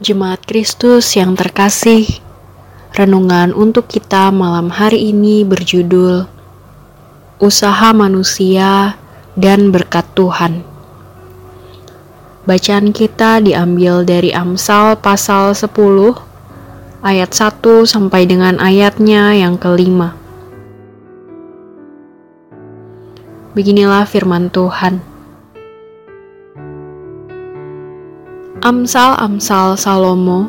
Jemaat Kristus yang terkasih, renungan untuk kita malam hari ini berjudul Usaha Manusia dan Berkat Tuhan. Bacaan kita diambil dari Amsal pasal 10 ayat 1 sampai dengan ayatnya yang kelima. Beginilah firman Tuhan. Amsal-amsal Salomo,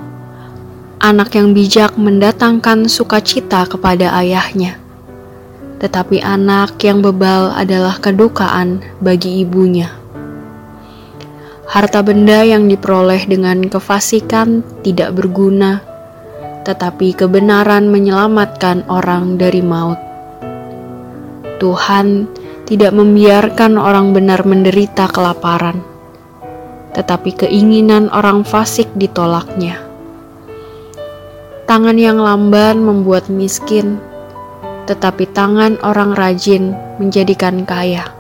anak yang bijak mendatangkan sukacita kepada ayahnya, tetapi anak yang bebal adalah kedukaan bagi ibunya. Harta benda yang diperoleh dengan kefasikan tidak berguna, tetapi kebenaran menyelamatkan orang dari maut. Tuhan tidak membiarkan orang benar menderita kelaparan tetapi keinginan orang fasik ditolaknya. Tangan yang lamban membuat miskin, tetapi tangan orang rajin menjadikan kaya.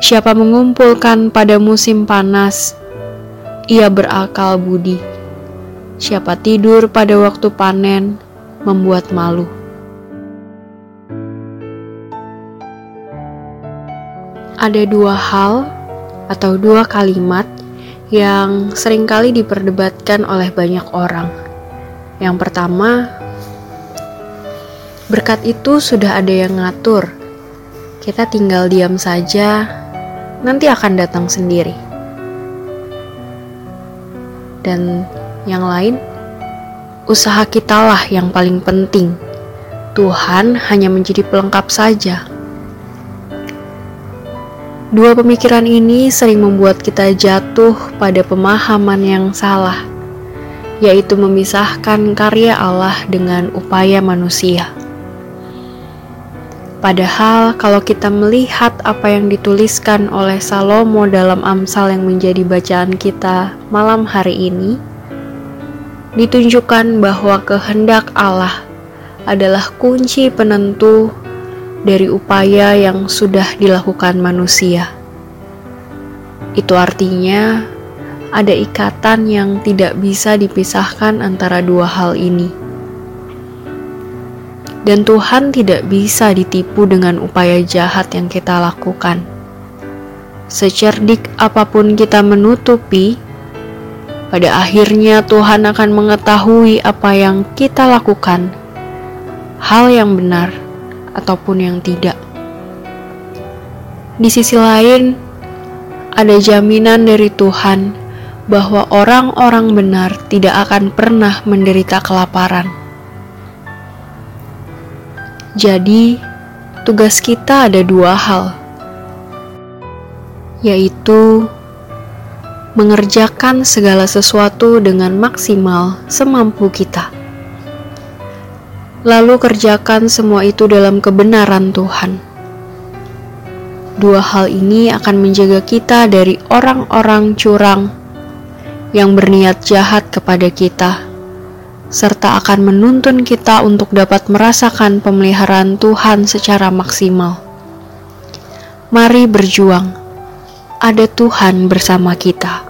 Siapa mengumpulkan pada musim panas, ia berakal budi. Siapa tidur pada waktu panen, membuat malu. Ada dua hal atau dua kalimat yang sering kali diperdebatkan oleh banyak orang. Yang pertama, berkat itu sudah ada yang ngatur. Kita tinggal diam saja, nanti akan datang sendiri. Dan yang lain, usaha kitalah yang paling penting. Tuhan hanya menjadi pelengkap saja. Dua pemikiran ini sering membuat kita jatuh pada pemahaman yang salah, yaitu memisahkan karya Allah dengan upaya manusia. Padahal, kalau kita melihat apa yang dituliskan oleh Salomo dalam Amsal yang menjadi bacaan kita malam hari ini, ditunjukkan bahwa kehendak Allah adalah kunci penentu dari upaya yang sudah dilakukan manusia. Itu artinya ada ikatan yang tidak bisa dipisahkan antara dua hal ini. Dan Tuhan tidak bisa ditipu dengan upaya jahat yang kita lakukan. Secerdik apa pun kita menutupi, pada akhirnya Tuhan akan mengetahui apa yang kita lakukan, hal yang benar ataupun yang tidak. Di sisi lain, ada jaminan dari Tuhan bahwa orang-orang benar tidak akan pernah menderita kelaparan. Jadi, tugas kita ada dua hal, yaitu mengerjakan segala sesuatu dengan maksimal semampu kita lalu kerjakan semua itu dalam kebenaran Tuhan. Dua hal ini akan menjaga kita dari orang-orang curang yang berniat jahat kepada kita, serta akan menuntun kita untuk dapat merasakan pemeliharaan Tuhan secara maksimal. Mari berjuang, ada Tuhan bersama kita.